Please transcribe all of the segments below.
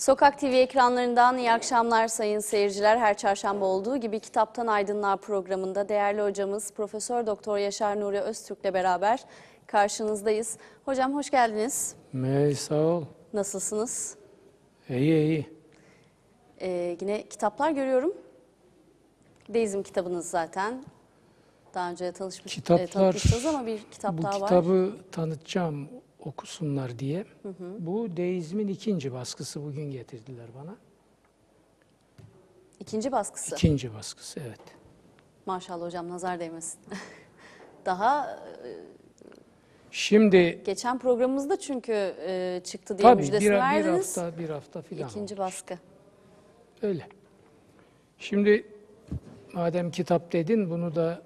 Sokak TV ekranlarından iyi akşamlar sayın seyirciler. Her çarşamba olduğu gibi Kitaptan Aydınlığa programında değerli hocamız Profesör Doktor Yaşar Nuri Öztürk'le beraber karşınızdayız. Hocam hoş geldiniz. Mey sağ ol. Nasılsınız? İyi iyi. Ee, yine kitaplar görüyorum. Deizm kitabınız zaten. Daha önce tanışmış, e, Kitaplar, tanıtmıştınız ama bir kitap Bu daha var. kitabı tanıtacağım okusunlar diye. Bu deizmin ikinci baskısı bugün getirdiler bana. İkinci baskısı. İkinci baskısı evet. Maşallah hocam nazar değmesin. daha e, Şimdi geçen programımızda çünkü e, çıktı diye tabii bir, müjdesini bir verdiniz. hafta bir hafta filan İkinci olmuş. baskı. Öyle. Şimdi madem kitap dedin bunu da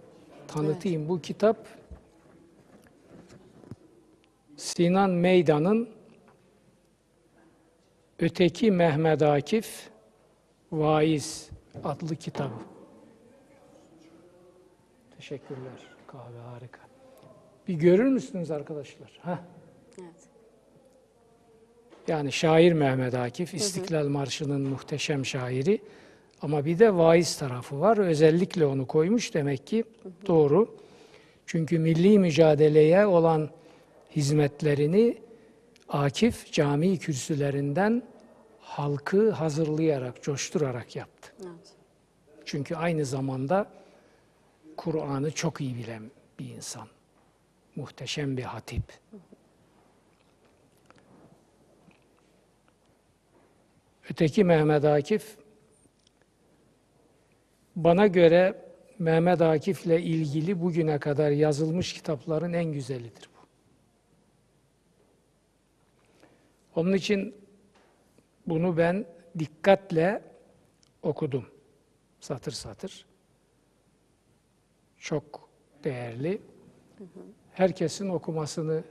tanıtayım. Bu kitap Sinan Meydan'ın Öteki Mehmet Akif Vaiz adlı kitabı. Teşekkürler. Kahve harika. Bir görür müsünüz arkadaşlar? Heh. Evet. Yani şair Mehmet Akif, İstiklal Marşı'nın muhteşem şairi. Ama bir de vaiz tarafı var. Özellikle onu koymuş demek ki doğru. Çünkü milli mücadeleye olan hizmetlerini Akif cami kürsülerinden halkı hazırlayarak, coşturarak yaptı. Evet. Çünkü aynı zamanda Kur'an'ı çok iyi bilen bir insan. Muhteşem bir hatip. Öteki Mehmet Akif bana göre Mehmet Akif'le ilgili bugüne kadar yazılmış kitapların en güzelidir bu. Onun için bunu ben dikkatle okudum. Satır satır. Çok değerli. Herkesin okumasını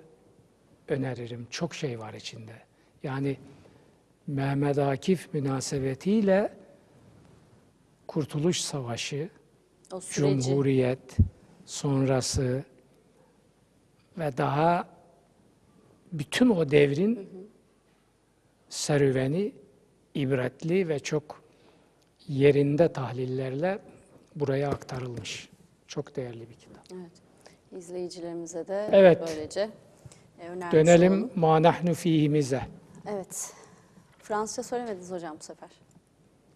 öneririm. Çok şey var içinde. Yani Mehmet Akif münasebetiyle Kurtuluş Savaşı. Cumhuriyet sonrası ve daha bütün o devrin serüveni ibretli ve çok yerinde tahlillerle buraya aktarılmış. Çok değerli bir kitap. Evet. İzleyicilerimize de Evet. böylece e, önermiş Dönelim olalım. ma nahnu fihimize. Evet. Fransızca söylemediniz hocam bu sefer.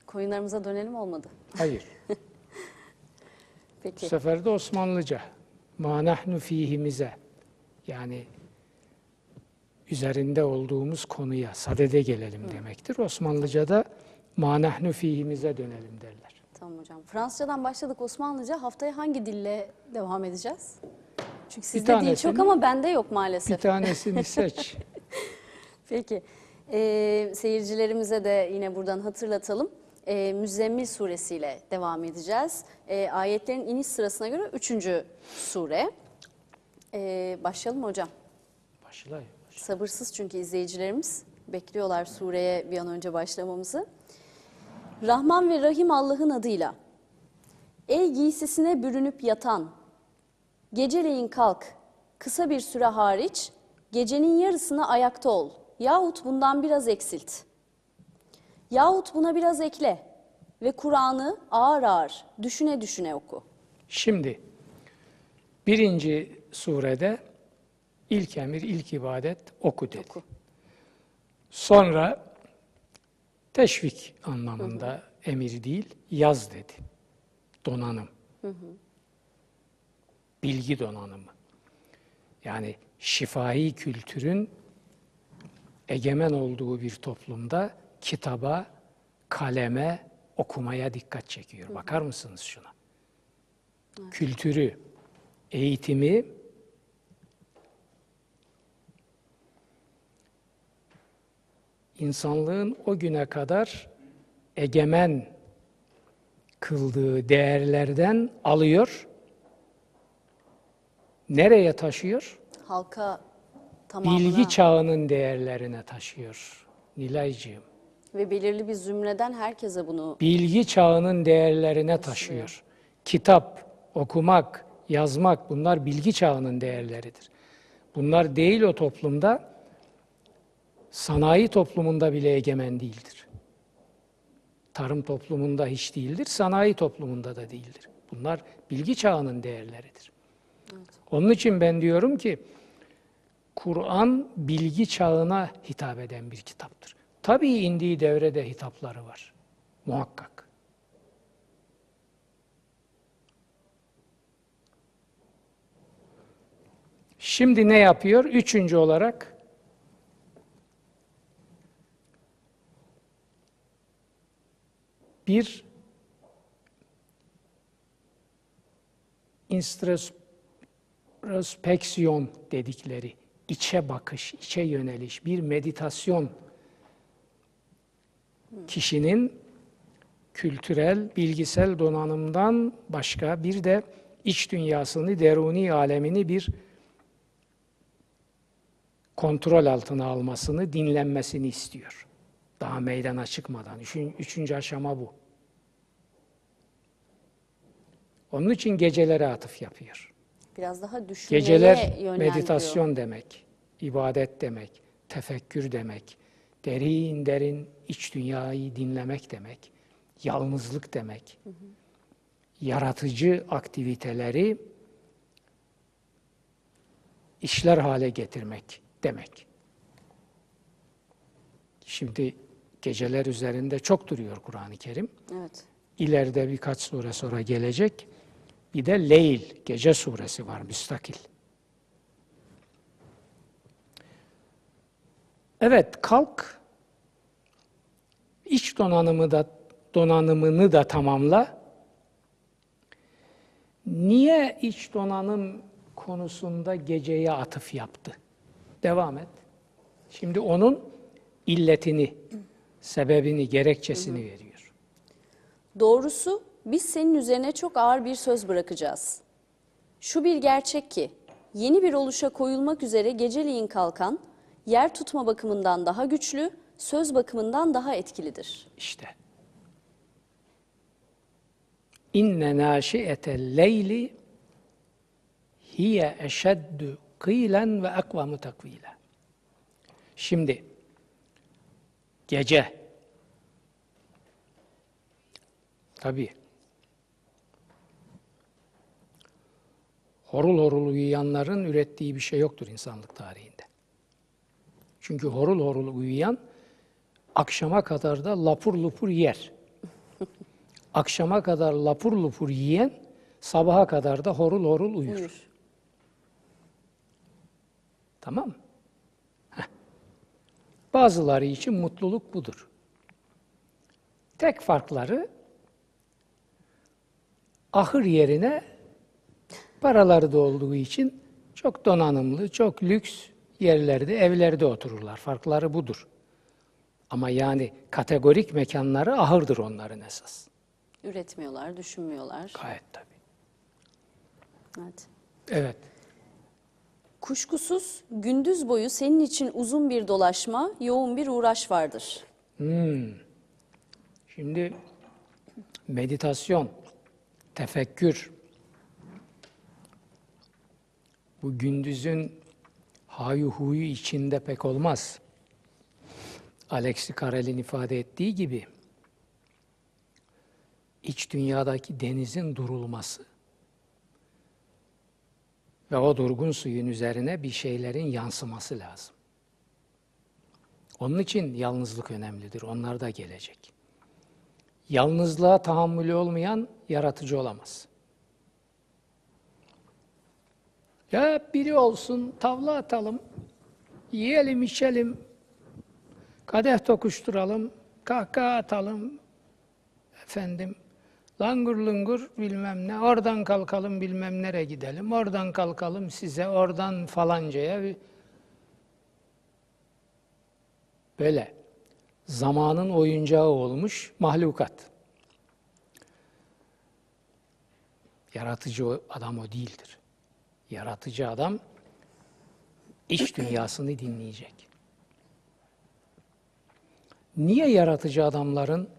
Koyunlarımıza dönelim olmadı. Hayır. Bu Peki. sefer de Osmanlıca. Ma nahnu fihimize. Yani üzerinde olduğumuz konuya, sadede gelelim demektir. Osmanlıca'da ma nahnu fihimize dönelim derler. Tamam hocam. Fransızcadan başladık Osmanlıca. Haftaya hangi dille devam edeceğiz? Çünkü sizde dil çok ama bende yok Bir maalesef. tanesini seç. Peki. Ee, seyircilerimize de yine buradan hatırlatalım. Ee, Müzzemmil suresiyle devam edeceğiz. Ee, ayetlerin iniş sırasına göre üçüncü sure. Ee, başlayalım hocam? Başla. Sabırsız çünkü izleyicilerimiz bekliyorlar sureye bir an önce başlamamızı. Rahman ve Rahim Allah'ın adıyla. Ey giysisine bürünüp yatan, geceleyin kalk, kısa bir süre hariç, gecenin yarısına ayakta ol. Yahut bundan biraz eksilt. Yahut buna biraz ekle ve Kur'an'ı ağır ağır, düşüne düşüne oku. Şimdi birinci surede ilk emir, ilk ibadet oku dedi. Oku. Sonra teşvik anlamında emir değil, yaz dedi. Donanım. Bilgi donanımı. Yani şifai kültürün egemen olduğu bir toplumda kitaba, kaleme, okumaya dikkat çekiyor. Bakar mısınız şuna? Kültürü, eğitimi insanlığın o güne kadar egemen kıldığı değerlerden alıyor, nereye taşıyor? Halka tamamına Bilgi çağının değerlerine taşıyor Nilaycığım. ve belirli bir zümreden herkese bunu Bilgi çağının değerlerine taşıyor. Kitap, okumak, yazmak bunlar bilgi çağının değerleridir. Bunlar değil o toplumda Sanayi toplumunda bile egemen değildir. Tarım toplumunda hiç değildir, sanayi toplumunda da değildir. Bunlar bilgi çağının değerleridir. Onun için ben diyorum ki Kur'an bilgi çağına hitap eden bir kitaptır. Tabii indiği devrede hitapları var. Muhakkak. Şimdi ne yapıyor? Üçüncü olarak bir introspeksiyon dedikleri içe bakış, içe yöneliş, bir meditasyon kişinin kültürel, bilgisel donanımdan başka bir de iç dünyasını, deruni alemini bir kontrol altına almasını, dinlenmesini istiyor. Daha meydana çıkmadan. Üçün, üçüncü aşama bu. Onun için gecelere atıf yapıyor. Biraz daha düşünmeye Geceler meditasyon demek, ibadet demek, tefekkür demek, derin derin iç dünyayı dinlemek demek, yalnızlık demek, yaratıcı aktiviteleri işler hale getirmek demek. Şimdi geceler üzerinde çok duruyor Kur'an-ı Kerim. Evet. İleride birkaç sure sonra gelecek. Bir de Leyl, gece suresi var müstakil. Evet, kalk. İç donanımı da donanımını da tamamla. Niye iç donanım konusunda geceye atıf yaptı? Devam et. Şimdi onun illetini, sebebini, gerekçesini veriyor. Doğrusu biz senin üzerine çok ağır bir söz bırakacağız. Şu bir gerçek ki yeni bir oluşa koyulmak üzere geceliğin kalkan yer tutma bakımından daha güçlü, söz bakımından daha etkilidir. İşte. İnne nâşiyetel leyli hiye eşeddü kıylen ve ekvamu takvile. Şimdi gece tabi horul horul uyuyanların ürettiği bir şey yoktur insanlık tarihinde. Çünkü horul horul uyuyan akşama kadar da lapur lupur yer. Akşama kadar lapur lupur yiyen sabaha kadar da horul horul uyur. Uyur. Tamam mı? Bazıları için mutluluk budur. Tek farkları ahır yerine paraları da olduğu için çok donanımlı, çok lüks yerlerde, evlerde otururlar. Farkları budur. Ama yani kategorik mekanları ahırdır onların esas. Üretmiyorlar, düşünmüyorlar. Gayet tabii. Evet. Evet. Kuşkusuz gündüz boyu senin için uzun bir dolaşma, yoğun bir uğraş vardır. Şimdi meditasyon, tefekkür, bu gündüzün hayu huyu içinde pek olmaz. Alexi Carrel'in ifade ettiği gibi iç dünyadaki denizin durulması ve o durgun suyun üzerine bir şeylerin yansıması lazım. Onun için yalnızlık önemlidir. Onlar da gelecek. Yalnızlığa tahammülü olmayan yaratıcı olamaz. Ya biri olsun, tavla atalım, yiyelim, içelim, kadeh tokuşturalım, kahkaha atalım, efendim, langur lungur bilmem ne, oradan kalkalım bilmem nereye gidelim, oradan kalkalım size, oradan falancaya. Böyle zamanın oyuncağı olmuş mahlukat. Yaratıcı adam o değildir. Yaratıcı adam iç dünyasını dinleyecek. Niye yaratıcı adamların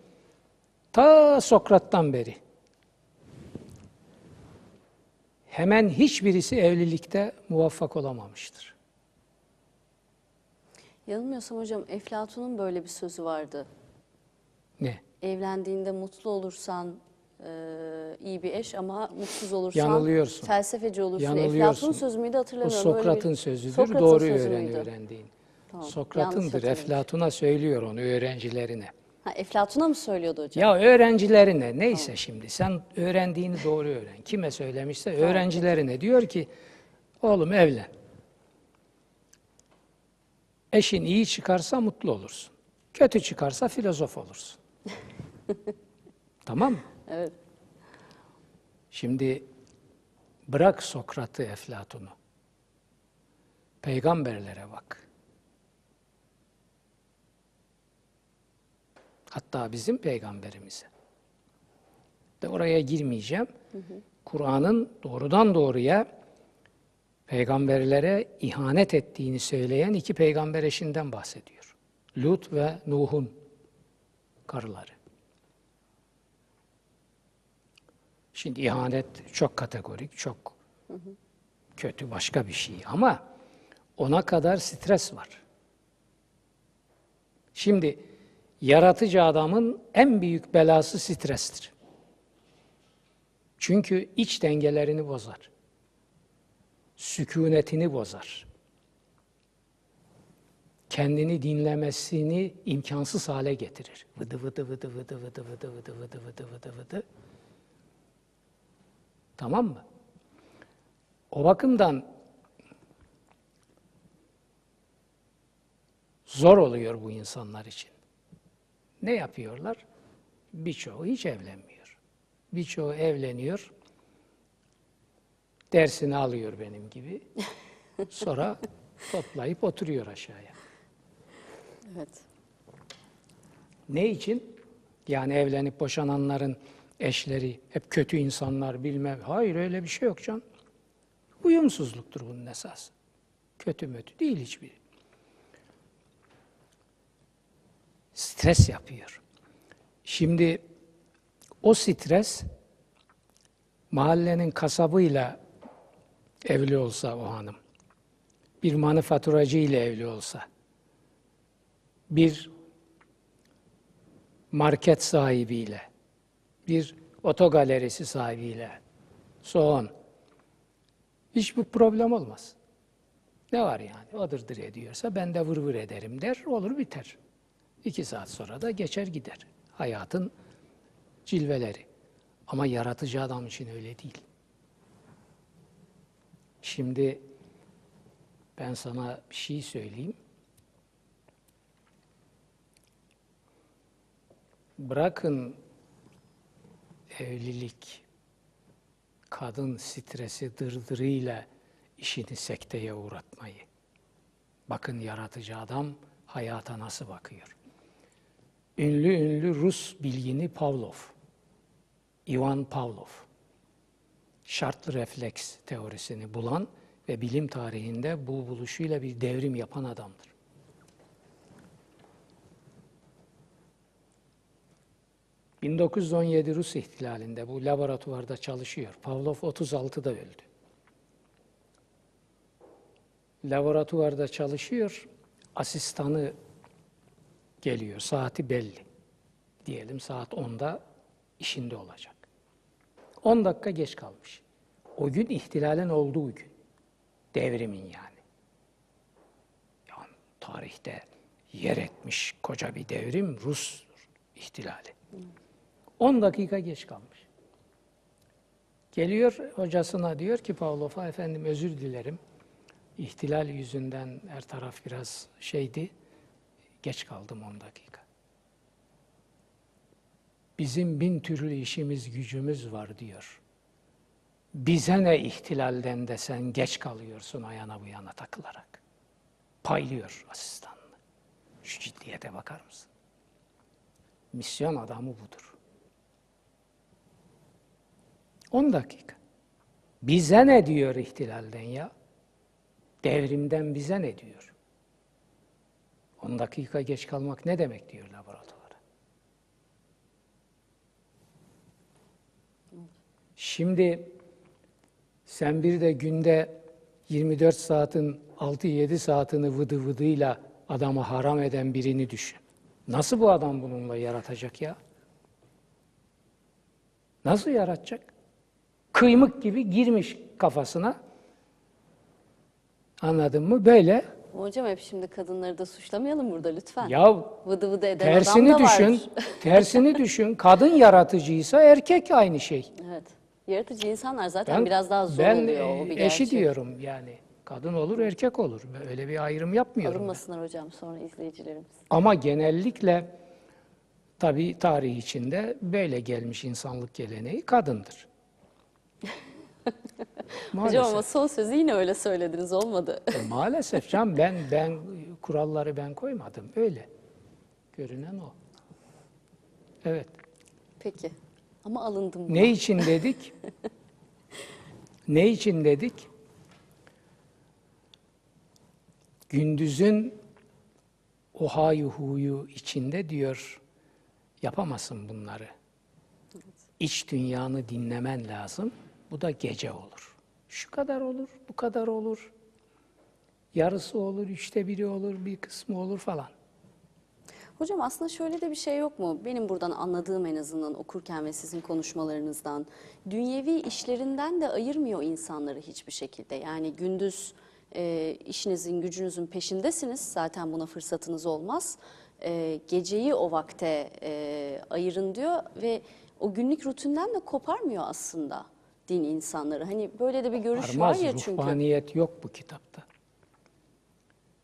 ta Sokrat'tan beri hemen hiçbirisi evlilikte muvaffak olamamıştır? Yanılmıyorsam hocam Eflatun'un böyle bir sözü vardı. Ne? Evlendiğinde mutlu olursan e, iyi bir eş ama mutsuz olursan Yanılıyorsun. felsefeci olursun. Yanılıyorsun. Eflatun'un sözü müydü Bu hatırlamıyorum. Böyle Sokrat'ın bir- sözüdür. Sokrat'ın doğru öğren öğrendiğin. Tamam, Sokrat'ındır. Eflatun'a söylüyor onu öğrencilerine. Ha, Eflatun'a mı söylüyordu hocam? Ya öğrencilerine neyse şimdi sen öğrendiğini doğru öğren. Kime söylemişse öğrencilerine diyor ki oğlum evlen. Eşin iyi çıkarsa mutlu olursun. Kötü çıkarsa filozof olursun. tamam mı? Evet. Şimdi bırak Sokrat'ı, Eflatun'u. Peygamberlere bak. Hatta bizim peygamberimize. De oraya girmeyeceğim. Kur'an'ın doğrudan doğruya peygamberlere ihanet ettiğini söyleyen iki peygamber eşinden bahsediyor. Lut ve Nuh'un karıları. Şimdi ihanet çok kategorik, çok kötü başka bir şey ama ona kadar stres var. Şimdi yaratıcı adamın en büyük belası strestir. Çünkü iç dengelerini bozar. Sükunetini bozar. Kendini dinlemesini imkansız hale getirir. Vıdı vıdı vıdı vıdı vıdı vıdı vıdı vıdı vıdı vıdı vıdı. Tamam mı? O bakımdan zor oluyor bu insanlar için. Ne yapıyorlar? Birçoğu hiç evlenmiyor. Birçoğu evleniyor, dersini alıyor benim gibi. Sonra toplayıp oturuyor aşağıya. Evet. Ne için? Yani evlenip boşananların eşleri hep kötü insanlar bilmem. Hayır öyle bir şey yok can. Uyumsuzluktur bunun esası. Kötü mötü değil hiçbiri. Stres yapıyor. Şimdi o stres mahallenin kasabıyla evli olsa o hanım, bir manifaturacı ile evli olsa, bir market sahibiyle, bir otogalerisi sahibiyle, soğan, hiçbir problem olmaz. Ne var yani? O dırdır ediyorsa ben de vır vır ederim der, olur biter. İki saat sonra da geçer gider. Hayatın cilveleri. Ama yaratıcı adam için öyle değil. Şimdi ben sana bir şey söyleyeyim. Bırakın evlilik, kadın stresi dırdırıyla işini sekteye uğratmayı. Bakın yaratıcı adam hayata nasıl bakıyor. Ünlü ünlü Rus bilgini Pavlov, Ivan Pavlov, şartlı refleks teorisini bulan ve bilim tarihinde bu buluşuyla bir devrim yapan adamdır. ...1917 Rus ihtilalinde bu laboratuvarda çalışıyor. Pavlov 36'da öldü. Laboratuvarda çalışıyor, asistanı geliyor, saati belli. Diyelim saat 10'da işinde olacak. 10 dakika geç kalmış. O gün ihtilalin olduğu gün. Devrimin yani. Yani tarihte yer etmiş koca bir devrim Rus ihtilali. 10 dakika geç kalmış. Geliyor hocasına diyor ki Pavlov'a efendim özür dilerim. İhtilal yüzünden her taraf biraz şeydi. Geç kaldım 10 dakika. Bizim bin türlü işimiz gücümüz var diyor. Bize ne ihtilalden de sen geç kalıyorsun ayağına bu yana takılarak. Paylıyor asistanını. Şu ciddiyete bakar mısın? Misyon adamı budur. 10 dakika. Bize ne diyor ihtilalden ya? Devrimden bize ne diyor? 10 dakika geç kalmak ne demek diyor laboratuvara. Şimdi sen bir de günde 24 saatin 6-7 saatini vıdı vıdıyla adamı haram eden birini düşün. Nasıl bu adam bununla yaratacak ya? Nasıl yaratacak? Kıymık gibi girmiş kafasına. Anladın mı? Böyle. Hocam hep şimdi kadınları da suçlamayalım burada lütfen. Ya Vıdı vıdı eden tersini adam da düşün. var. tersini düşün. Kadın yaratıcıysa erkek aynı şey. evet. Yaratıcı insanlar zaten biraz daha zor ben oluyor. O bir e, gerçek. eşi diyorum yani. Kadın olur, erkek olur. Öyle bir ayrım yapmıyorum. ben. Alınmasınlar hocam sonra izleyicilerimiz. Ama genellikle tabii tarih içinde böyle gelmiş insanlık geleneği kadındır. Hocam ama maalesef. son sözü yine öyle söylediniz olmadı. E, maalesef can ben ben kuralları ben koymadım. Öyle. Görünen o. Evet. Peki. Ama alındım. Ne için dedik? ne için dedik? Gündüzün o hayu huyu içinde diyor yapamazsın bunları. İç dünyanı dinlemen lazım. Bu da gece olur. Şu kadar olur, bu kadar olur. Yarısı olur, üçte biri olur, bir kısmı olur falan. Hocam aslında şöyle de bir şey yok mu? Benim buradan anladığım en azından okurken ve sizin konuşmalarınızdan. Dünyevi işlerinden de ayırmıyor insanları hiçbir şekilde. Yani gündüz e, işinizin, gücünüzün peşindesiniz. Zaten buna fırsatınız olmaz. E, geceyi o vakte e, ayırın diyor ve o günlük rutinden de koparmıyor aslında din insanları. Hani böyle de bir görüş Varmaz, var ya çünkü. ruhbaniyet yok bu kitapta.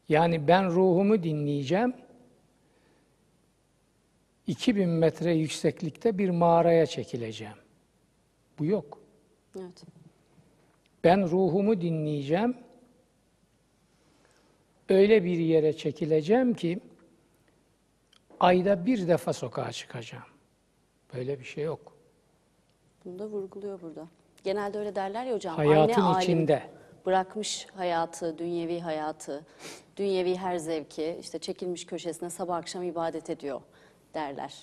Yani ben ruhumu dinleyeceğim. 2000 metre yükseklikte bir mağaraya çekileceğim. Bu yok. Evet. Ben ruhumu dinleyeceğim. Öyle bir yere çekileceğim ki ayda bir defa sokağa çıkacağım. Böyle bir şey yok. Bunu da vurguluyor burada. Genelde öyle derler ya hocam. Hayatın anne alim içinde. Bırakmış hayatı, dünyevi hayatı, dünyevi her zevki, işte çekilmiş köşesine sabah akşam ibadet ediyor derler.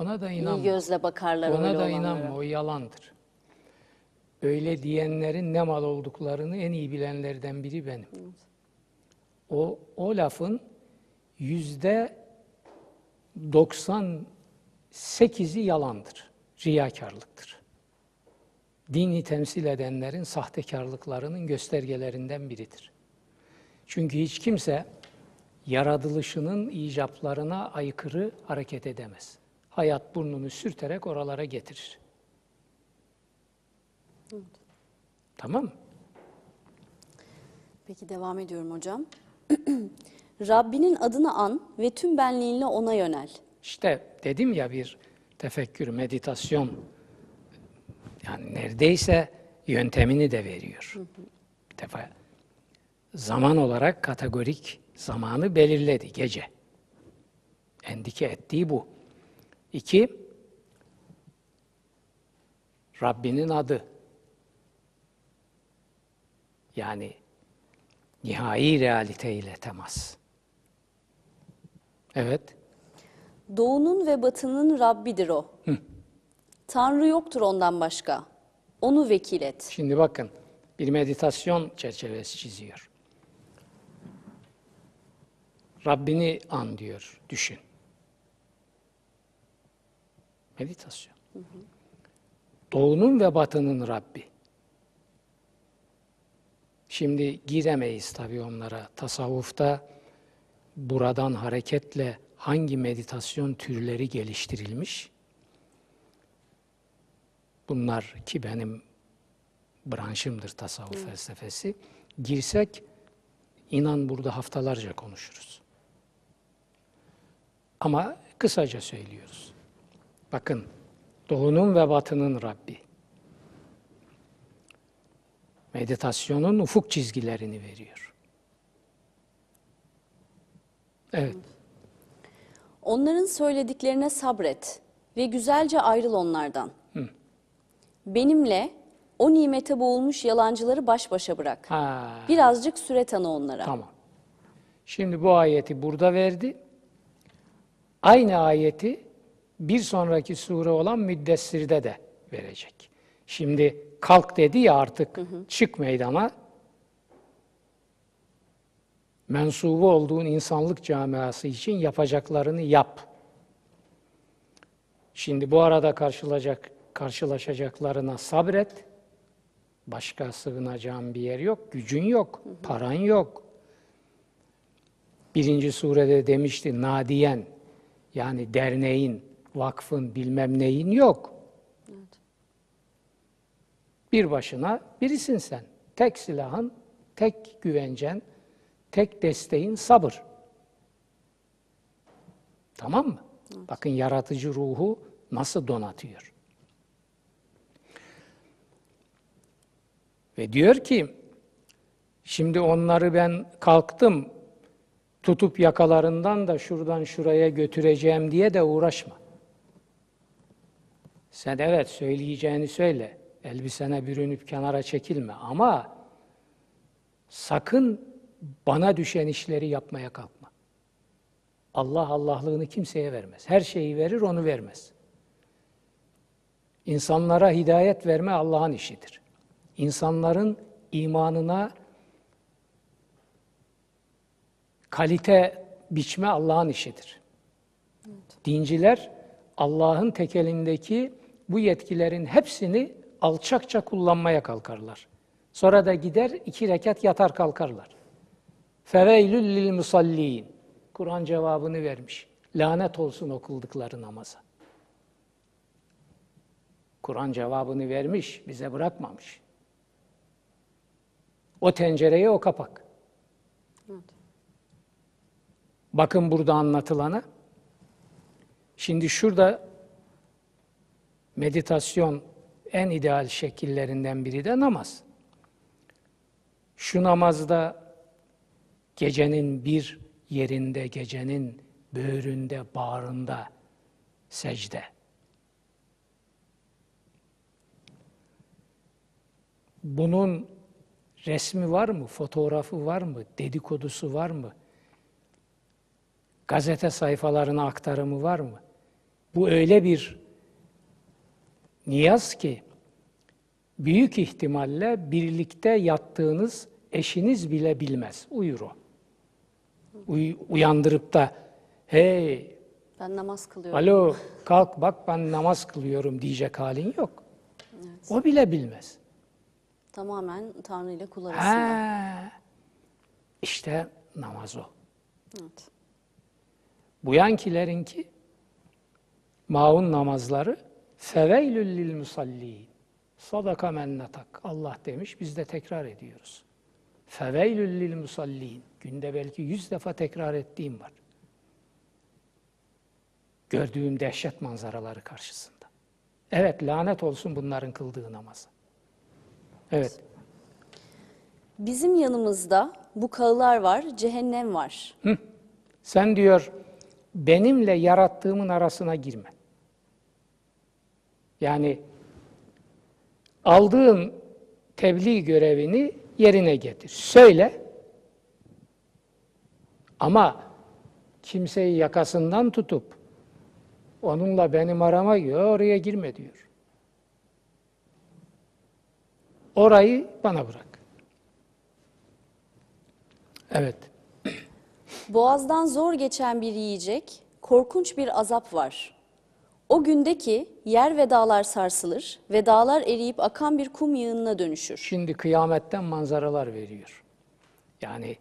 Ona da İyi inanma. gözle bakarlar Ona öyle da olanlara. inanma, o yalandır. Öyle diyenlerin ne mal olduklarını en iyi bilenlerden biri benim. O, o lafın yüzde 98'i yalandır, riyakarlıktır. Dini temsil edenlerin sahtekarlıklarının göstergelerinden biridir. Çünkü hiç kimse yaratılışının icaplarına aykırı hareket edemez. Hayat burnunu sürterek oralara getirir. Tamam mı? Peki devam ediyorum hocam. Rabbinin adını an ve tüm benliğinle ona yönel. İşte dedim ya bir tefekkür, meditasyon yani neredeyse yöntemini de veriyor. Bir defa zaman olarak kategorik zamanı belirledi gece. Endike ettiği bu. İki, Rabbinin adı. Yani nihai realiteyle temas. Evet. Doğunun ve batının Rabbidir o. Tanrı yoktur ondan başka. Onu vekil et. Şimdi bakın bir meditasyon çerçevesi çiziyor. Rabbini an diyor, düşün. Meditasyon. Doğunun ve batının Rabbi. Şimdi giremeyiz tabii onlara. Tasavvufta buradan hareketle hangi meditasyon türleri geliştirilmiş? Bunlar ki benim branşımdır tasavvuf felsefesi. Girsek inan burada haftalarca konuşuruz. Ama kısaca söylüyoruz. Bakın doğunun ve batının Rabbi. Meditasyonun ufuk çizgilerini veriyor. Evet. Onların söylediklerine sabret ve güzelce ayrıl onlardan. Benimle o nimete boğulmuş yalancıları baş başa bırak. Ha, Birazcık süre tanı onlara. tamam. Şimdi bu ayeti burada verdi. Aynı ayeti bir sonraki sure olan Müddessir'de de verecek. Şimdi kalk dedi ya artık çık meydana. mensubu olduğun insanlık camiası için yapacaklarını yap. Şimdi bu arada karşılaşacak, karşılaşacaklarına sabret. Başka sığınacağın bir yer yok, gücün yok, paran yok. Birinci surede demişti nadiyen yani derneğin, vakfın bilmem neyin yok. Bir başına birisin sen. Tek silahın, tek güvencen, tek desteğin sabır. Tamam mı? Bakın yaratıcı ruhu nasıl donatıyor. Ve diyor ki, şimdi onları ben kalktım, tutup yakalarından da şuradan şuraya götüreceğim diye de uğraşma. Sen evet söyleyeceğini söyle. Elbisene bürünüp kenara çekilme ama sakın bana düşen işleri yapmaya kalkma. Allah Allah'lığını kimseye vermez. Her şeyi verir, onu vermez. İnsanlara hidayet verme Allah'ın işidir. İnsanların imanına kalite biçme Allah'ın işidir. Dinciler Allah'ın tekelindeki bu yetkilerin hepsini alçakça kullanmaya kalkarlar. Sonra da gider iki rekat yatar kalkarlar. Feveylül lil musallin. Kur'an cevabını vermiş. Lanet olsun okuldukları namaza. Kur'an cevabını vermiş, bize bırakmamış. O tencereye o kapak. Bakın burada anlatılana. Şimdi şurada meditasyon en ideal şekillerinden biri de namaz. Şu namazda gecenin bir yerinde, gecenin böğründe, bağrında secde. Bunun resmi var mı, fotoğrafı var mı, dedikodusu var mı? Gazete sayfalarına aktarımı var mı? Bu öyle bir niyaz ki büyük ihtimalle birlikte yattığınız eşiniz bile bilmez. Uyur o. Uy- uyandırıp da hey Ben namaz kılıyorum. alo kalk bak ben namaz kılıyorum diyecek halin yok. O bile bilmez. Tamamen Tanrı ile kul arasında. Ha, işte namaz o. Evet. Bu yankilerinki maun namazları feveylül lil musallin. Sadaka men netak. Allah demiş biz de tekrar ediyoruz. Feveylül lil musallin. Günde belki yüz defa tekrar ettiğim var. Gördüğüm dehşet manzaraları karşısında. Evet lanet olsun bunların kıldığı namaza. Evet. Bizim yanımızda bu kağılar var, cehennem var. Sen diyor benimle yarattığımın arasına girme. Yani aldığın tebliğ görevini yerine getir. Söyle. Ama kimseyi yakasından tutup onunla benim arama gir, oraya girme diyor. Orayı bana bırak. Evet. Boğazdan zor geçen bir yiyecek, korkunç bir azap var. O gündeki yer ve dağlar sarsılır ve dağlar eriyip akan bir kum yığınına dönüşür. Şimdi kıyametten manzaralar veriyor. Yani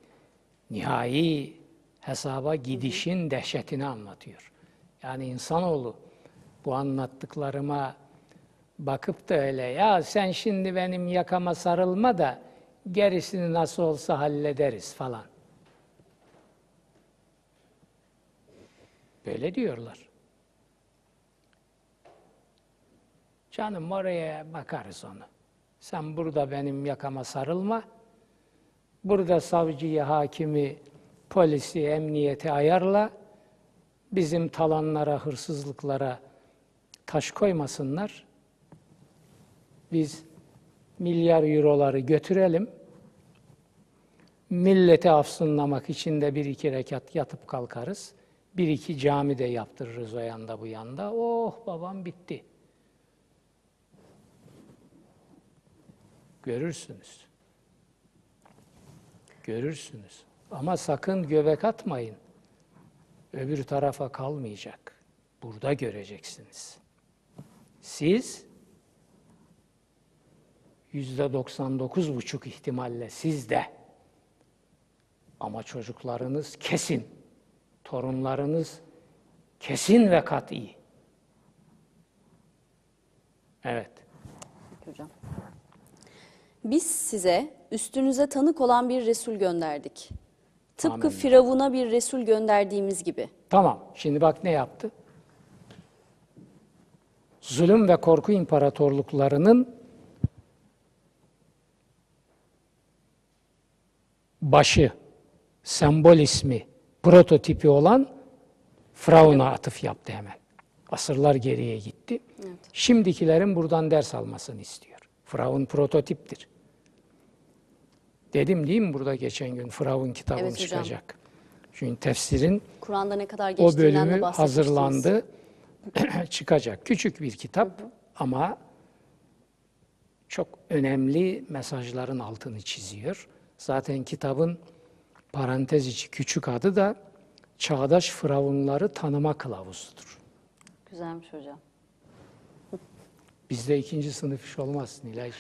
nihai hesaba gidişin dehşetini anlatıyor. Yani insanoğlu bu anlattıklarıma bakıp da öyle ya sen şimdi benim yakama sarılma da gerisini nasıl olsa hallederiz falan. Böyle diyorlar. Canım oraya bakarız onu. Sen burada benim yakama sarılma. Burada savcıyı, hakimi, polisi, emniyeti ayarla. Bizim talanlara, hırsızlıklara taş koymasınlar. Biz milyar euroları götürelim. Milleti afsınlamak için de bir iki rekat yatıp kalkarız. Bir iki cami de yaptırırız o yanda bu yanda. Oh babam bitti. Görürsünüz. Görürsünüz. Ama sakın göbek atmayın. Öbür tarafa kalmayacak. Burada göreceksiniz. Siz yüzde 99 buçuk ihtimalle sizde. Ama çocuklarınız kesin, torunlarınız kesin ve kat'i. Evet. Hocam. Biz size üstünüze tanık olan bir Resul gönderdik. Tıpkı Amin. Firavun'a bir Resul gönderdiğimiz gibi. Tamam. Şimdi bak ne yaptı? Zulüm ve korku imparatorluklarının başı, sembol ismi, prototipi olan Firavun'a atıf yaptı hemen. Asırlar geriye gitti. Şimdikilerin buradan ders almasını istiyor. Firavun prototiptir. Dedim değil mi burada geçen gün Firavun kitabım Evet hocam. çıkacak. Çünkü tefsirin Kur'an'da ne kadar o bölümü hazırlandı, çıkacak. Küçük bir kitap ama çok önemli mesajların altını çiziyor. Zaten kitabın parantez içi küçük adı da Çağdaş Firavunları Tanıma Kılavuzu'dur. Güzelmiş hocam. Bizde ikinci sınıf iş olmaz Nilay.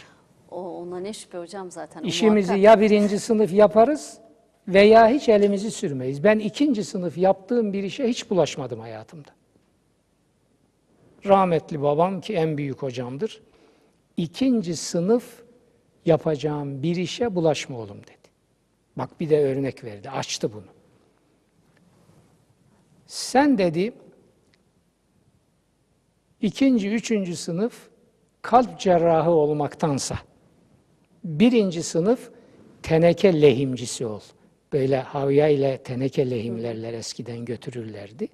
O, ona ne şüphe hocam zaten. İşimizi muhakkak. ya birinci sınıf yaparız veya hiç elimizi sürmeyiz. Ben ikinci sınıf yaptığım bir işe hiç bulaşmadım hayatımda. Rahmetli babam ki en büyük hocamdır. İkinci sınıf yapacağım bir işe bulaşma oğlum dedi. Bak bir de örnek verdi, açtı bunu. Sen dedi, ikinci, üçüncü sınıf kalp cerrahı olmaktansa, birinci sınıf teneke lehimcisi ol. Böyle havya ile teneke lehimlerler eskiden götürürlerdi.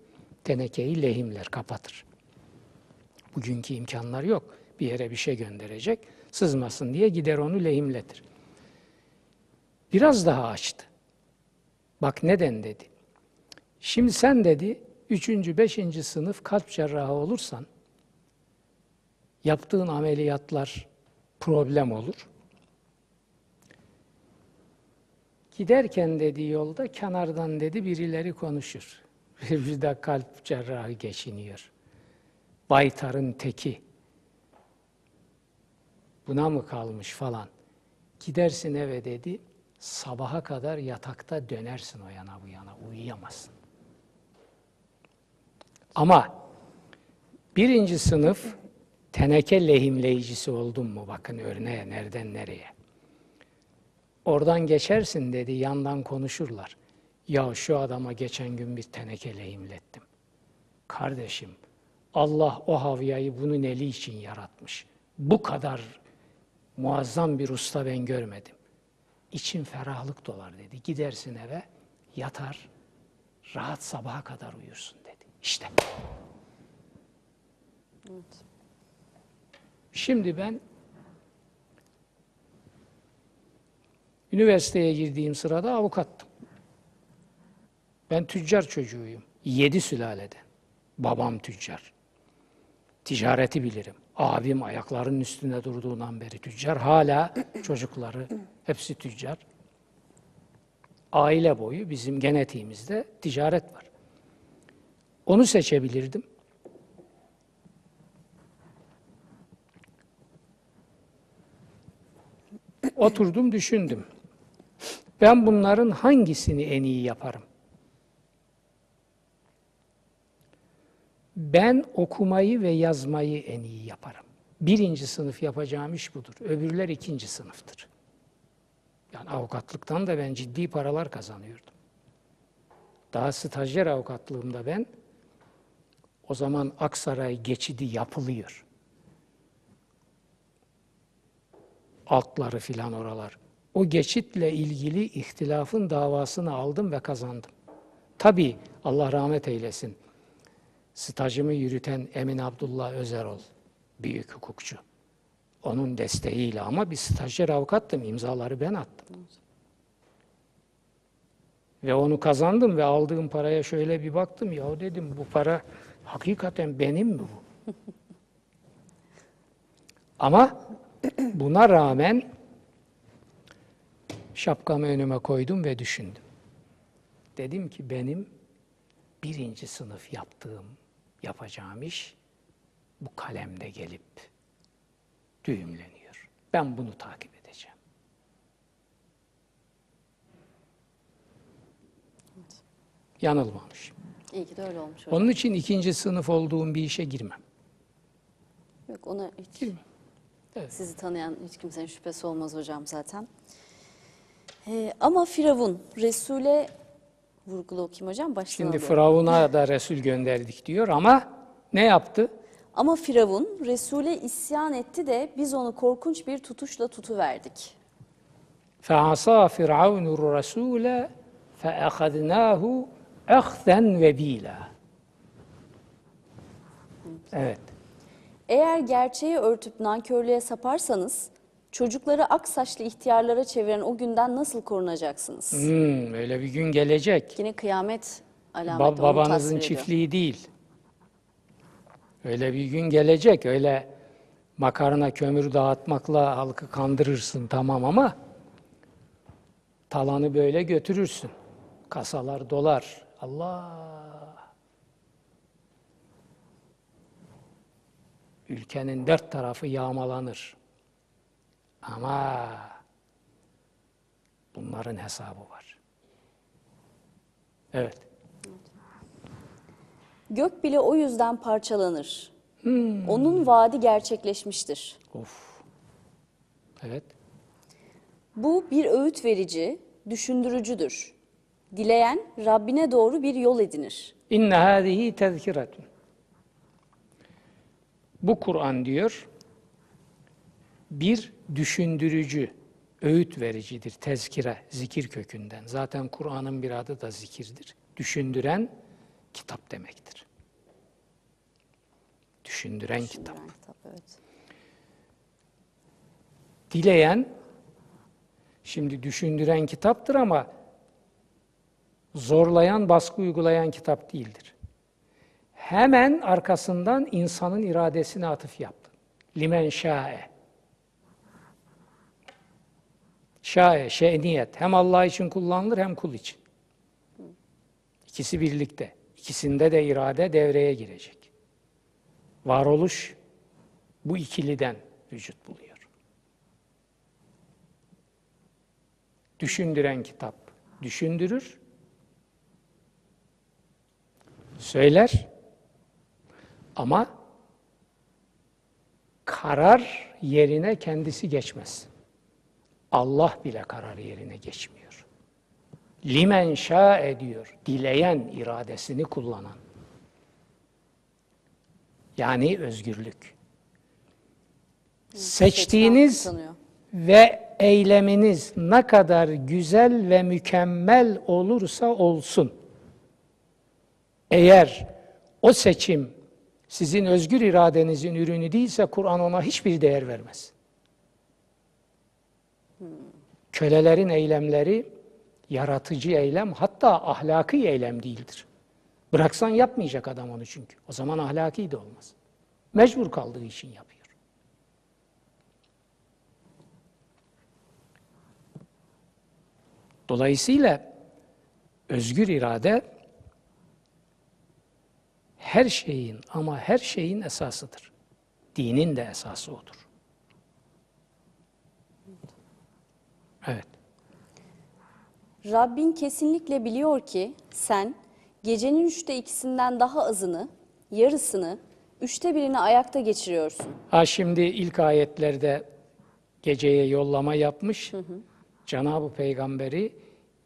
Tenekeyi lehimler, kapatır. Bugünkü imkanlar yok. Bir yere bir şey gönderecek, sızmasın diye gider onu lehimletir. Biraz daha açtı. Bak neden dedi. Şimdi sen dedi, üçüncü, beşinci sınıf kalp cerrahı olursan, yaptığın ameliyatlar problem olur. Giderken dedi yolda kenardan dedi birileri konuşur. Bir de kalp cerrahı geçiniyor. Baytarın teki. Buna mı kalmış falan. Gidersin eve dedi. Sabaha kadar yatakta dönersin o yana bu yana. Uyuyamazsın. Ama birinci sınıf teneke lehimleyicisi oldun mu? Bakın örneğe nereden nereye. Oradan geçersin dedi, yandan konuşurlar. Ya şu adama geçen gün bir teneke lehimlettim. Kardeşim, Allah o havyayı bunun eli için yaratmış. Bu kadar muazzam bir usta ben görmedim. İçin ferahlık dolar dedi. Gidersin eve, yatar, rahat sabaha kadar uyursun dedi. İşte. Şimdi ben üniversiteye girdiğim sırada avukattım. Ben tüccar çocuğuyum. Yedi sülaleden. Babam tüccar. Ticareti bilirim. Abim ayaklarının üstünde durduğundan beri tüccar. Hala çocukları hepsi tüccar. Aile boyu bizim genetiğimizde ticaret var. Onu seçebilirdim. Oturdum düşündüm. Ben bunların hangisini en iyi yaparım? Ben okumayı ve yazmayı en iyi yaparım. Birinci sınıf yapacağım iş budur. Öbürler ikinci sınıftır. Yani avukatlıktan da ben ciddi paralar kazanıyordum. Daha stajyer avukatlığımda ben o zaman Aksaray geçidi yapılıyor. altları filan oralar. O geçitle ilgili ihtilafın davasını aldım ve kazandım. Tabii Allah rahmet eylesin. Stajımı yürüten Emin Abdullah Özerol, büyük hukukçu. Onun desteğiyle ama bir stajyer avukattım, imzaları ben attım. Ve onu kazandım ve aldığım paraya şöyle bir baktım, ya dedim bu para hakikaten benim mi bu? Ama buna rağmen şapkamı önüme koydum ve düşündüm. Dedim ki benim birinci sınıf yaptığım, yapacağım iş bu kalemde gelip düğümleniyor. Ben bunu takip edeceğim. Yanılmamışım. İyi ki de öyle olmuş. hocam. Onun için ikinci sınıf olduğum bir işe girmem. Yok ona hiç Girmem. Evet. sizi tanıyan hiç kimsenin şüphesi olmaz hocam zaten. Ee, ama Firavun Resul'e vurgulu okuyayım hocam baştan Şimdi alıyorum. Firavun'a da Resul gönderdik diyor ama ne yaptı? Ama Firavun Resul'e isyan etti de biz onu korkunç bir tutuşla tutuverdik. فَعَصَى فِرْعَوْنُ الرَّسُولَ فَأَخَذْنَاهُ اَخْذًا وَب۪يلًا Evet. Eğer gerçeği örtüp nankörlüğe saparsanız çocukları ak saçlı ihtiyarlara çeviren o günden nasıl korunacaksınız? Hmm, öyle bir gün gelecek. Yine kıyamet alameti Ba- babanızın çiftliği değil. Öyle bir gün gelecek. Öyle makarna kömür dağıtmakla halkı kandırırsın tamam ama talanı böyle götürürsün. Kasalar dolar. Allah. Ülkenin dört tarafı yağmalanır. Ama bunların hesabı var. Evet. Gök bile o yüzden parçalanır. Onun vaadi gerçekleşmiştir. Of. Evet. Bu bir öğüt verici, düşündürücüdür. Dileyen Rabbine doğru bir yol edinir. İnne hâzihi tezkiretun. Bu Kur'an diyor, bir düşündürücü, öğüt vericidir. Tezkire, zikir kökünden. Zaten Kur'an'ın bir adı da zikirdir. Düşündüren kitap demektir. Düşündüren kitap. Düşündüren kitap, evet. Dileyen, şimdi düşündüren kitaptır ama zorlayan, baskı uygulayan kitap değildir. Hemen arkasından insanın iradesine atıf yaptı. Limen şa'e. Şa'e, şe'niyet. Hem Allah için kullanılır hem kul için. İkisi birlikte. İkisinde de irade devreye girecek. Varoluş bu ikiliden vücut buluyor. Düşündüren kitap düşündürür, söyler ama karar yerine kendisi geçmez. Allah bile karar yerine geçmiyor. Limen şa ediyor, dileyen iradesini kullanan. Yani özgürlük. Seçtiğiniz ve eyleminiz ne kadar güzel ve mükemmel olursa olsun, eğer o seçim sizin özgür iradenizin ürünü değilse Kur'an ona hiçbir değer vermez. Kölelerin eylemleri yaratıcı eylem hatta ahlaki eylem değildir. Bıraksan yapmayacak adam onu çünkü. O zaman ahlaki de olmaz. Mecbur kaldığı için yapıyor. Dolayısıyla özgür irade her şeyin ama her şeyin esasıdır. Dinin de esası odur. Rabbin kesinlikle biliyor ki sen gecenin üçte ikisinden daha azını, yarısını, üçte birini ayakta geçiriyorsun. Ha şimdi ilk ayetlerde geceye yollama yapmış. Cenab-ı Peygamberi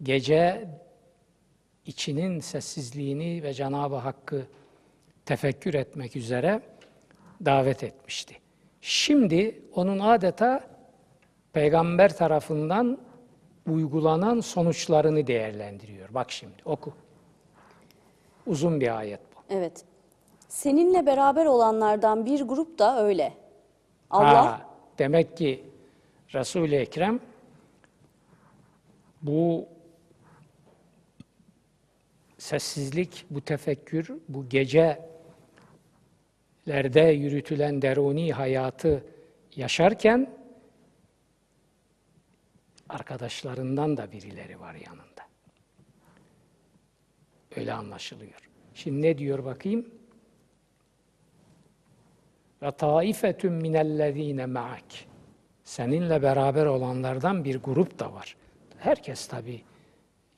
gece içinin sessizliğini ve Cenab-ı Hakk'ı tefekkür etmek üzere davet etmişti. Şimdi onun adeta peygamber tarafından uygulanan sonuçlarını değerlendiriyor. Bak şimdi oku. Uzun bir ayet bu. Evet. Seninle beraber olanlardan bir grup da öyle. Allah Ha, demek ki Resul-i Ekrem bu sessizlik, bu tefekkür, bu gecelerde yürütülen deruni hayatı yaşarken arkadaşlarından da birileri var yanında. Öyle anlaşılıyor. Şimdi ne diyor bakayım? Ve taifetun minellezine ma'ak. Seninle beraber olanlardan bir grup da var. Herkes tabii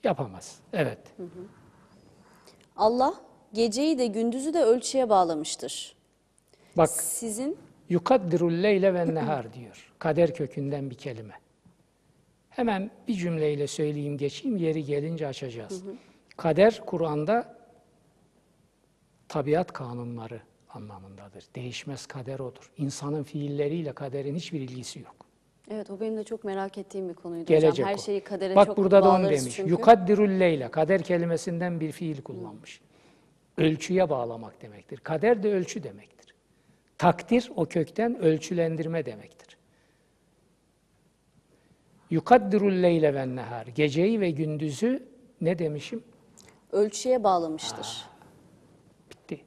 yapamaz. Evet. Allah geceyi de gündüzü de ölçüye bağlamıştır. Bak Sizin yukaddirul leyle ve nehar diyor. Kader kökünden bir kelime. Hemen bir cümleyle söyleyeyim geçeyim yeri gelince açacağız. Kader Kur'an'da tabiat kanunları anlamındadır. Değişmez kader odur. İnsanın fiilleriyle kaderin hiçbir ilgisi yok. evet o benim de çok merak ettiğim bir konuydu Gelecek hocam. Her o. şeyi kadere Bak çok burada da onu demiş. çünkü. Yukaddirul leyle. Kader kelimesinden bir fiil kullanmış. Ölçüye bağlamak demektir. Kader de ölçü demektir. Takdir o kökten ölçülendirme demektir. Yukaddirul leyle ve nehar. Geceyi ve gündüzü ne demişim? Ölçüye bağlamıştır. Bitti.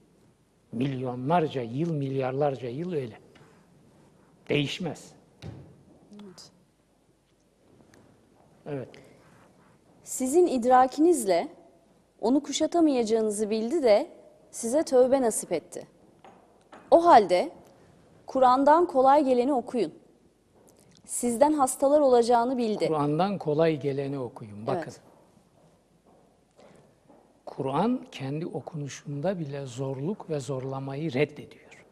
Milyonlarca yıl, milyarlarca yıl öyle. Değişmez. Evet. Sizin idrakinizle onu kuşatamayacağınızı bildi de size tövbe nasip etti. O halde Kur'an'dan kolay geleni okuyun. Sizden hastalar olacağını bildi. Kur'an'dan kolay geleni okuyun. Bakın. Evet. Kur'an kendi okunuşunda bile zorluk ve zorlamayı reddediyor.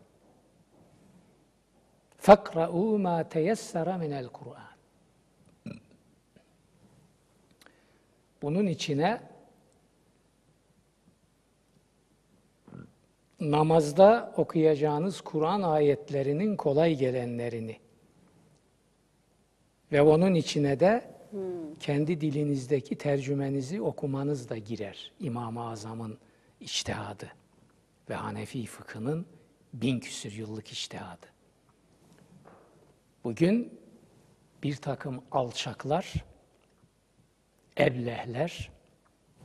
Fakra'u ma teyessara minel Kur'an. Bunun içine namazda okuyacağınız Kur'an ayetlerinin kolay gelenlerini ve onun içine de kendi dilinizdeki tercümenizi okumanız da girer. İmam-ı Azam'ın içtihadı ve Hanefi fıkhının bin küsür yıllık içtihadı. Bugün bir takım alçaklar, eblehler,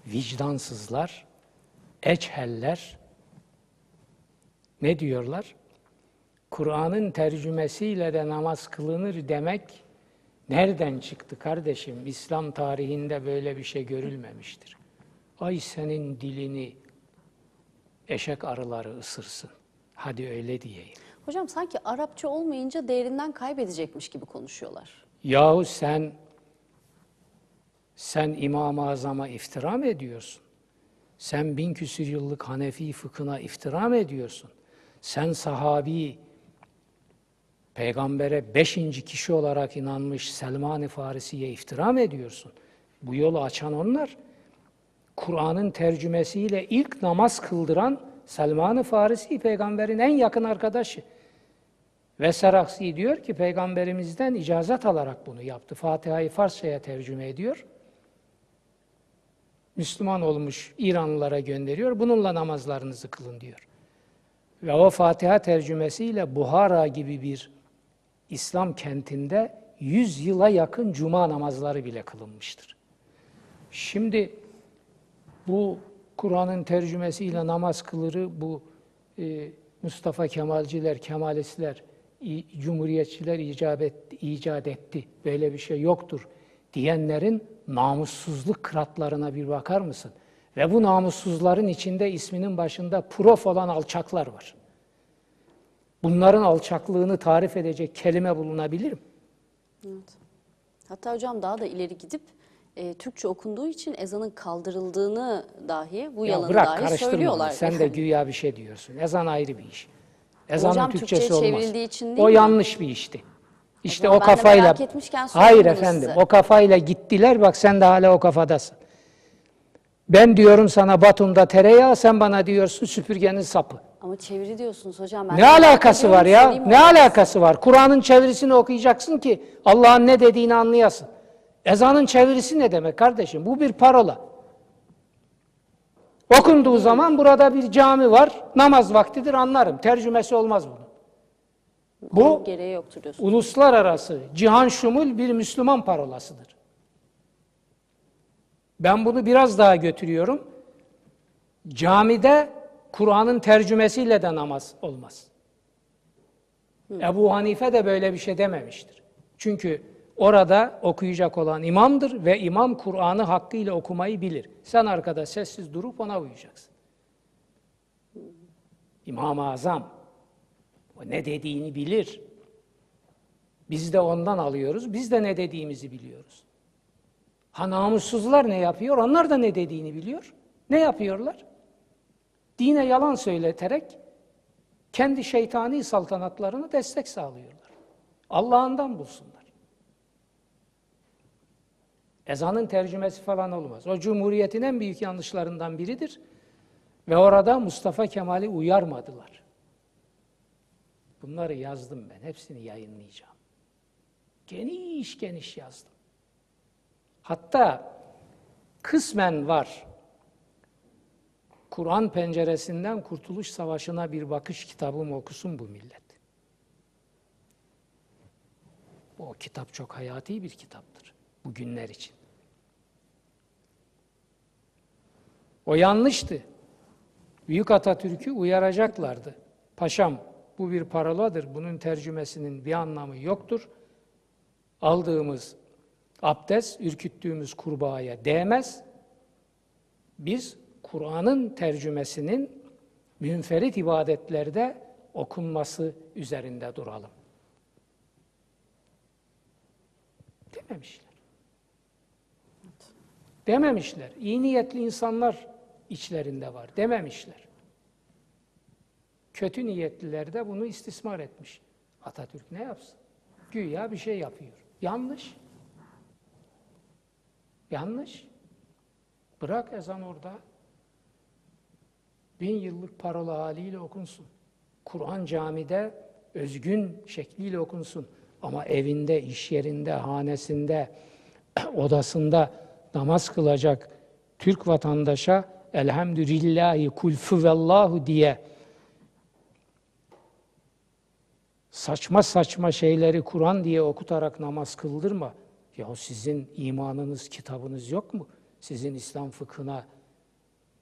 vicdansızlar, eçheller ne diyorlar? Kur'an'ın tercümesiyle de namaz kılınır demek nereden çıktı kardeşim? İslam tarihinde böyle bir şey görülmemiştir. Ay senin dilini eşek arıları ısırsın. Hadi öyle diyeyim. Hocam sanki Arapça olmayınca değerinden kaybedecekmiş gibi konuşuyorlar. Yahu sen sen İmam-ı Azam'a iftira mı ediyorsun? Sen bin küsür yıllık Hanefi fıkhına iftira mı ediyorsun? Sen sahabi, peygambere beşinci kişi olarak inanmış Selman-ı Farisi'ye iftira mı ediyorsun? Bu yolu açan onlar. Kur'an'ın tercümesiyle ilk namaz kıldıran Selman-ı Farisi peygamberin en yakın arkadaşı. Ve Seraksi diyor ki peygamberimizden icazet alarak bunu yaptı. Fatiha'yı Farsça'ya tercüme ediyor. Müslüman olmuş İranlılara gönderiyor. Bununla namazlarınızı kılın diyor. Ve o Fatiha tercümesiyle Buhara gibi bir İslam kentinde 100 yıla yakın cuma namazları bile kılınmıştır. Şimdi bu Kur'an'ın tercümesiyle namaz kılırı bu e, Mustafa Kemalciler, Kemalistler, Cumhuriyetçiler icap et- icat etti. Böyle bir şey yoktur diyenlerin namussuzluk kıratlarına bir bakar mısın? Ve bu namussuzların içinde isminin başında prof olan alçaklar var. Bunların alçaklığını tarif edecek kelime bulunabilir mi? Evet. Hatta hocam daha da ileri gidip e, Türkçe okunduğu için ezanın kaldırıldığını dahi bu Ya yalanı bırak dahi söylüyorlar. Sen de güya bir şey diyorsun. Ezan ayrı bir iş. Ezanın Hocam Türkçesi Türkçe'ye olmaz. için değil o mi? yanlış bir işti. İşte o de kafayla Hayır efendim. size. O kafayla gittiler. Bak sen de hala o kafadasın. Ben diyorum sana Batum'da tereyağı, sen bana diyorsun süpürgenin sapı. Ama çeviri diyorsunuz hocam. Ben Ne alakası var ya? Ne alakası var? Kur'an'ın çevirisini okuyacaksın ki Allah'ın ne dediğini anlayasın. Ezanın çevirisi ne demek kardeşim? Bu bir parola. Okunduğu zaman burada bir cami var, namaz vaktidir anlarım. Tercümesi olmaz bunun. Bu gereği yoktur diyorsunuz. uluslararası, cihan şumul bir Müslüman parolasıdır. Ben bunu biraz daha götürüyorum. Camide Kur'an'ın tercümesiyle de namaz olmaz. Ebu Hanife de böyle bir şey dememiştir. Çünkü Orada okuyacak olan imamdır ve imam Kur'an'ı hakkıyla okumayı bilir. Sen arkada sessiz durup ona uyacaksın. İmam-ı Azam o ne dediğini bilir. Biz de ondan alıyoruz. Biz de ne dediğimizi biliyoruz. Ha namussuzlar ne yapıyor? Onlar da ne dediğini biliyor. Ne yapıyorlar? Dine yalan söyleterek kendi şeytani saltanatlarına destek sağlıyorlar. Allah'ından bulsunlar. Ezanın tercümesi falan olmaz. O Cumhuriyet'in en büyük yanlışlarından biridir. Ve orada Mustafa Kemal'i uyarmadılar. Bunları yazdım ben. Hepsini yayınlayacağım. Geniş geniş yazdım. Hatta kısmen var. Kur'an penceresinden Kurtuluş Savaşı'na bir bakış kitabım okusun bu millet. O kitap çok hayati bir kitaptır bu günler için. O yanlıştı. Büyük Atatürk'ü uyaracaklardı. Paşam bu bir paroladır. Bunun tercümesinin bir anlamı yoktur. Aldığımız abdest ürküttüğümüz kurbağaya değmez. Biz Kur'an'ın tercümesinin münferit ibadetlerde okunması üzerinde duralım. Dememişler. Dememişler. İyi niyetli insanlar içlerinde var. Dememişler. Kötü niyetliler de bunu istismar etmiş. Atatürk ne yapsın? Güya bir şey yapıyor. Yanlış. Yanlış. Bırak ezan orada. Bin yıllık parola haliyle okunsun. Kur'an camide özgün şekliyle okunsun. Ama evinde, iş yerinde, hanesinde, odasında namaz kılacak Türk vatandaşa elhamdülillahi kul fuvellahu diye saçma saçma şeyleri Kur'an diye okutarak namaz kıldırma. Ya sizin imanınız, kitabınız yok mu? Sizin İslam fıkhına,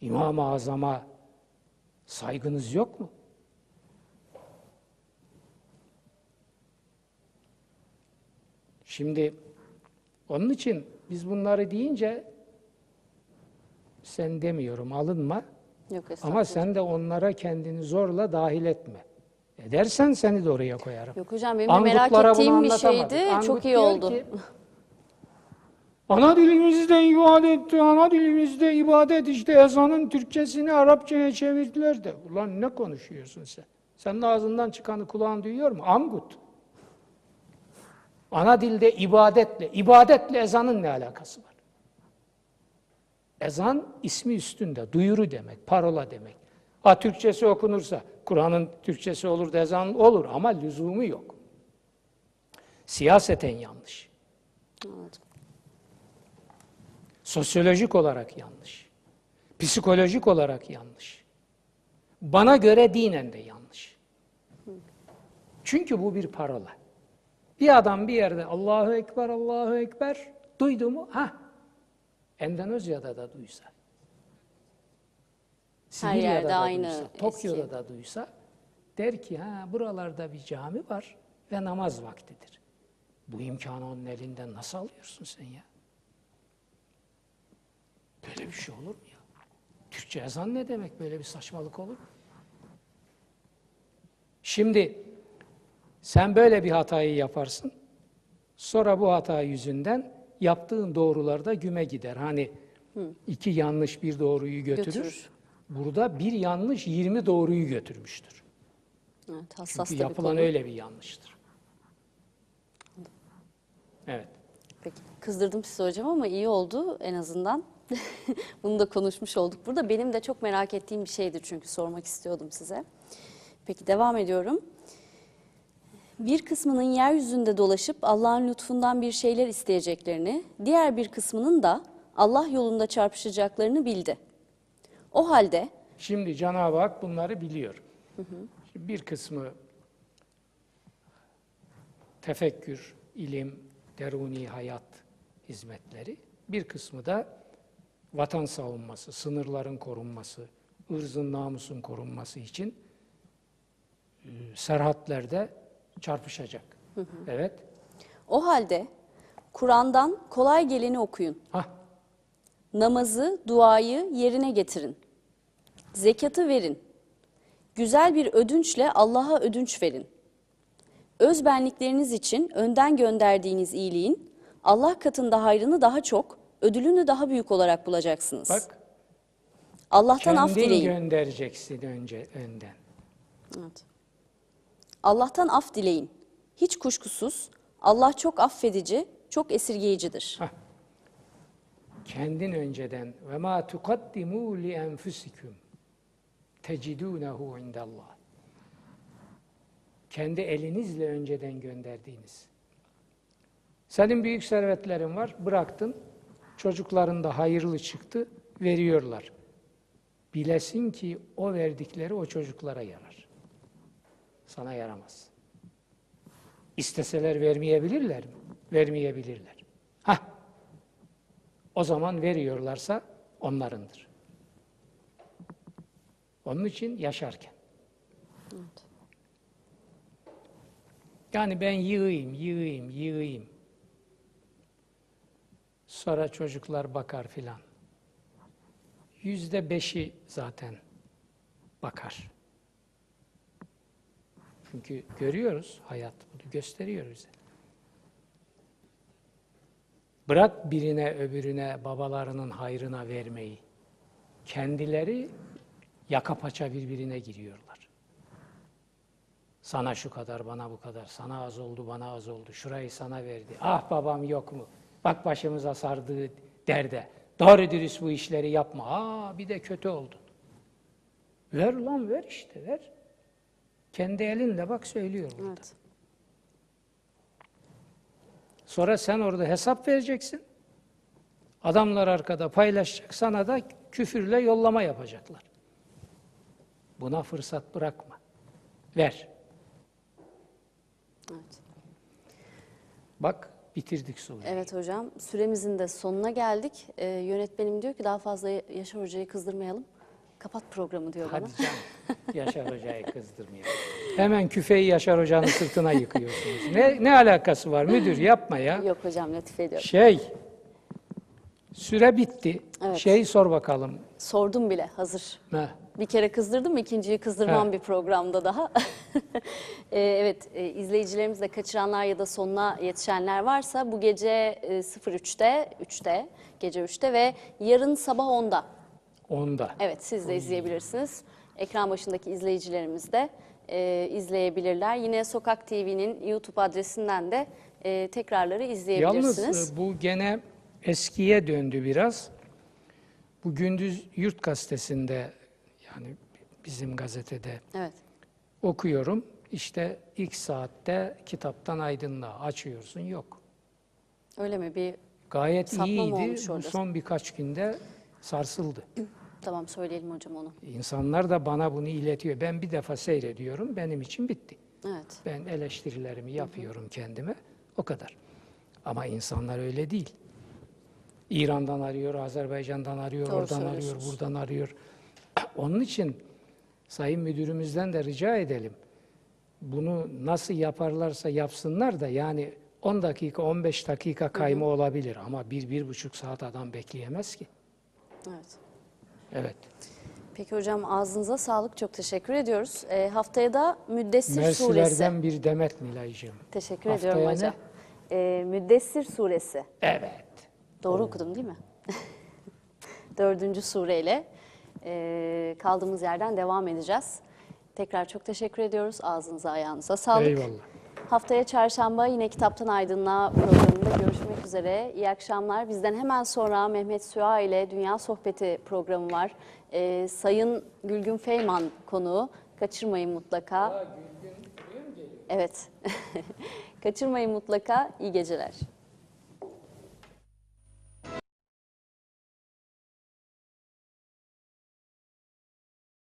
İmam-ı Azam'a saygınız yok mu? Şimdi onun için biz bunları deyince sen demiyorum alınma Yok ama sen de onlara kendini zorla dahil etme. Edersen seni de oraya koyarım. Yok hocam benim merak ettiğim bir şeydi. Angut Çok iyi oldu. ki, Ana dilimizde ibadet, ana dilimizde ibadet işte ezanın Türkçesini Arapçaya çevirdiler de. Ulan ne konuşuyorsun sen? Senin ağzından çıkanı kulağın duyuyor mu? Angut. Ana dilde ibadetle, ibadetle ezanın ne alakası var? Ezan ismi üstünde, duyuru demek, parola demek. Ha Türkçesi okunursa, Kur'an'ın Türkçesi olur da ezan olur ama lüzumu yok. Siyaseten yanlış. Anladım. Sosyolojik olarak yanlış. Psikolojik olarak yanlış. Bana göre dinen de yanlış. Çünkü bu bir parola. Bir adam bir yerde Allahu Ekber, Allahu Ekber duydu mu? Ha. Endonezya'da da duysa. Sibirya'da yerde da aynı duysa. Tokyo'da da duysa der ki ha buralarda bir cami var ve namaz vaktidir. Bu imkanı onun elinden nasıl alıyorsun sen ya? Böyle bir şey olur mu ya? Türkçe ezan ne demek? Böyle bir saçmalık olur mu? Şimdi sen böyle bir hatayı yaparsın. Sonra bu hata yüzünden yaptığın doğrularda güme gider. Hani iki yanlış bir doğruyu götürür. Götürür. Burada bir yanlış 20 doğruyu götürmüştür. Evet, hassas Çünkü yapılan konu. öyle bir yanlıştır. Evet. Peki. Kızdırdım sizi hocam ama iyi oldu en azından. Bunu da konuşmuş olduk burada. Benim de çok merak ettiğim bir şeydi çünkü sormak istiyordum size. Peki devam ediyorum. Bir kısmının yeryüzünde dolaşıp Allah'ın lütfundan bir şeyler isteyeceklerini, diğer bir kısmının da Allah yolunda çarpışacaklarını bildi. O halde Şimdi Cenab-ı Hak bunları biliyor. Şimdi bir kısmı tefekkür, ilim, deruni hayat hizmetleri, bir kısmı da vatan savunması, sınırların korunması, ırzın namusun korunması için e, serhatlerde çarpışacak. Evet. O halde Kur'an'dan kolay geleni okuyun. Hah, Namazı, duayı yerine getirin. Zekatı verin. Güzel bir ödünçle Allah'a ödünç verin. Özbenlikleriniz için önden gönderdiğiniz iyiliğin Allah katında hayrını daha çok, ödülünü daha büyük olarak bulacaksınız. bak Allah'tan af dileyin. göndereceksin önce önden. Evet. Allah'tan af dileyin. Hiç kuşkusuz Allah çok affedici, çok esirgeyicidir. Hah. Kendin önceden ve ma tuqaddimu li enfusikum tecidunehu indallah. Kendi elinizle önceden gönderdiğiniz. Senin büyük servetlerin var, bıraktın. Çocukların da hayırlı çıktı, veriyorlar. Bilesin ki o verdikleri o çocuklara yarar. Sana yaramaz. İsteseler vermeyebilirler mi? Vermeyebilirler. Hah, o zaman veriyorlarsa onlarındır. Onun için yaşarken. Yani ben yığayım, yığayım, yığayım. Sonra çocuklar bakar filan. Yüzde beşi zaten bakar. Çünkü görüyoruz, hayat bunu gösteriyor bize. Bırak birine öbürüne babalarının hayrına vermeyi. Kendileri yaka paça birbirine giriyorlar. Sana şu kadar, bana bu kadar. Sana az oldu, bana az oldu. Şurayı sana verdi. Ah babam yok mu? Bak başımıza sardığı derde. Doğru dürüst bu işleri yapma. Aa bir de kötü oldun. Ver lan ver işte ver. Kendi elinle bak söylüyor burada. Evet. Sonra sen orada hesap vereceksin. Adamlar arkada paylaşacak. Sana da küfürle yollama yapacaklar. Buna fırsat bırakma. Ver. Evet. Bak bitirdik soruyu. Evet hocam, süremizin de sonuna geldik. Ee, yönetmenim diyor ki daha fazla Yaşar Hoca'yı kızdırmayalım. Kapat programı diyor bana. Hadi canım. Yaşar Hoca'yı kızdırmayalım. Hemen küfeyi Yaşar Hoca'nın sırtına yıkıyorsunuz. Ne, ne alakası var müdür yapma ya. Yok hocam latife ediyorum. Şey, süre bitti. Evet. Şey sor bakalım. Sordum bile hazır. Heh. Bir kere kızdırdım, ikinciyi kızdırmam Ha. bir programda daha. Ee, evet, e, izleyicilerimiz de kaçıranlar ya da sonuna yetişenler varsa bu gece e, 03'te, 3'te, gece 3'te ve yarın sabah 10'da. Onda. Evet, siz de izleyebilirsiniz. Ekran başındaki izleyicilerimiz de e, izleyebilirler. Yine Sokak TV'nin YouTube adresinden de e, tekrarları izleyebilirsiniz. Yalnız e, bu gene eskiye döndü biraz. Bu Gündüz Yurt Gazetesi'nde yani bizim gazetede Evet, okuyorum. İşte ilk saatte kitaptan aydınlığa açıyorsun yok. öyle mi? Bir Gayet Sapma iyiydi. Bu son birkaç günde sarsıldı. tamam söyleyelim hocam onu. İnsanlar da bana bunu iletiyor. Ben bir defa seyrediyorum. Benim için bitti. Evet, Ben eleştirilerimi yapıyorum kendime. O kadar. Ama insanlar öyle değil. İran'dan arıyor, Azerbaycan'dan arıyor, Doğru oradan arıyor, buradan arıyor. Onun için Sayın Müdürümüzden de rica edelim. Bunu nasıl yaparlarsa yapsınlar da yani 10 dakika, 15 dakika kayma olabilir ama bir, bir buçuk saat adam bekleyemez ki. evet. Evet. Peki hocam ağzınıza sağlık. Çok teşekkür ediyoruz. E, haftaya da Müddessir Suresi. Mersilerden bir demet Nilay'cığım. Teşekkür Haftaya ediyorum ne? hocam. E, Müddessir Suresi. Evet. Doğru okudum değil mi? Dördüncü sureyle e, kaldığımız yerden devam edeceğiz. Tekrar çok teşekkür ediyoruz. Ağzınıza ayağınıza sağlık. Eyvallah. Haftaya çarşamba yine Kitaptan Aydınlığa programında görüşmek üzere. İyi akşamlar. Bizden hemen sonra Mehmet Süha ile Dünya Sohbeti programı var. E, Sayın Gülgün Feyman konuğu. Kaçırmayın mutlaka. Evet. Kaçırmayın mutlaka. İyi geceler.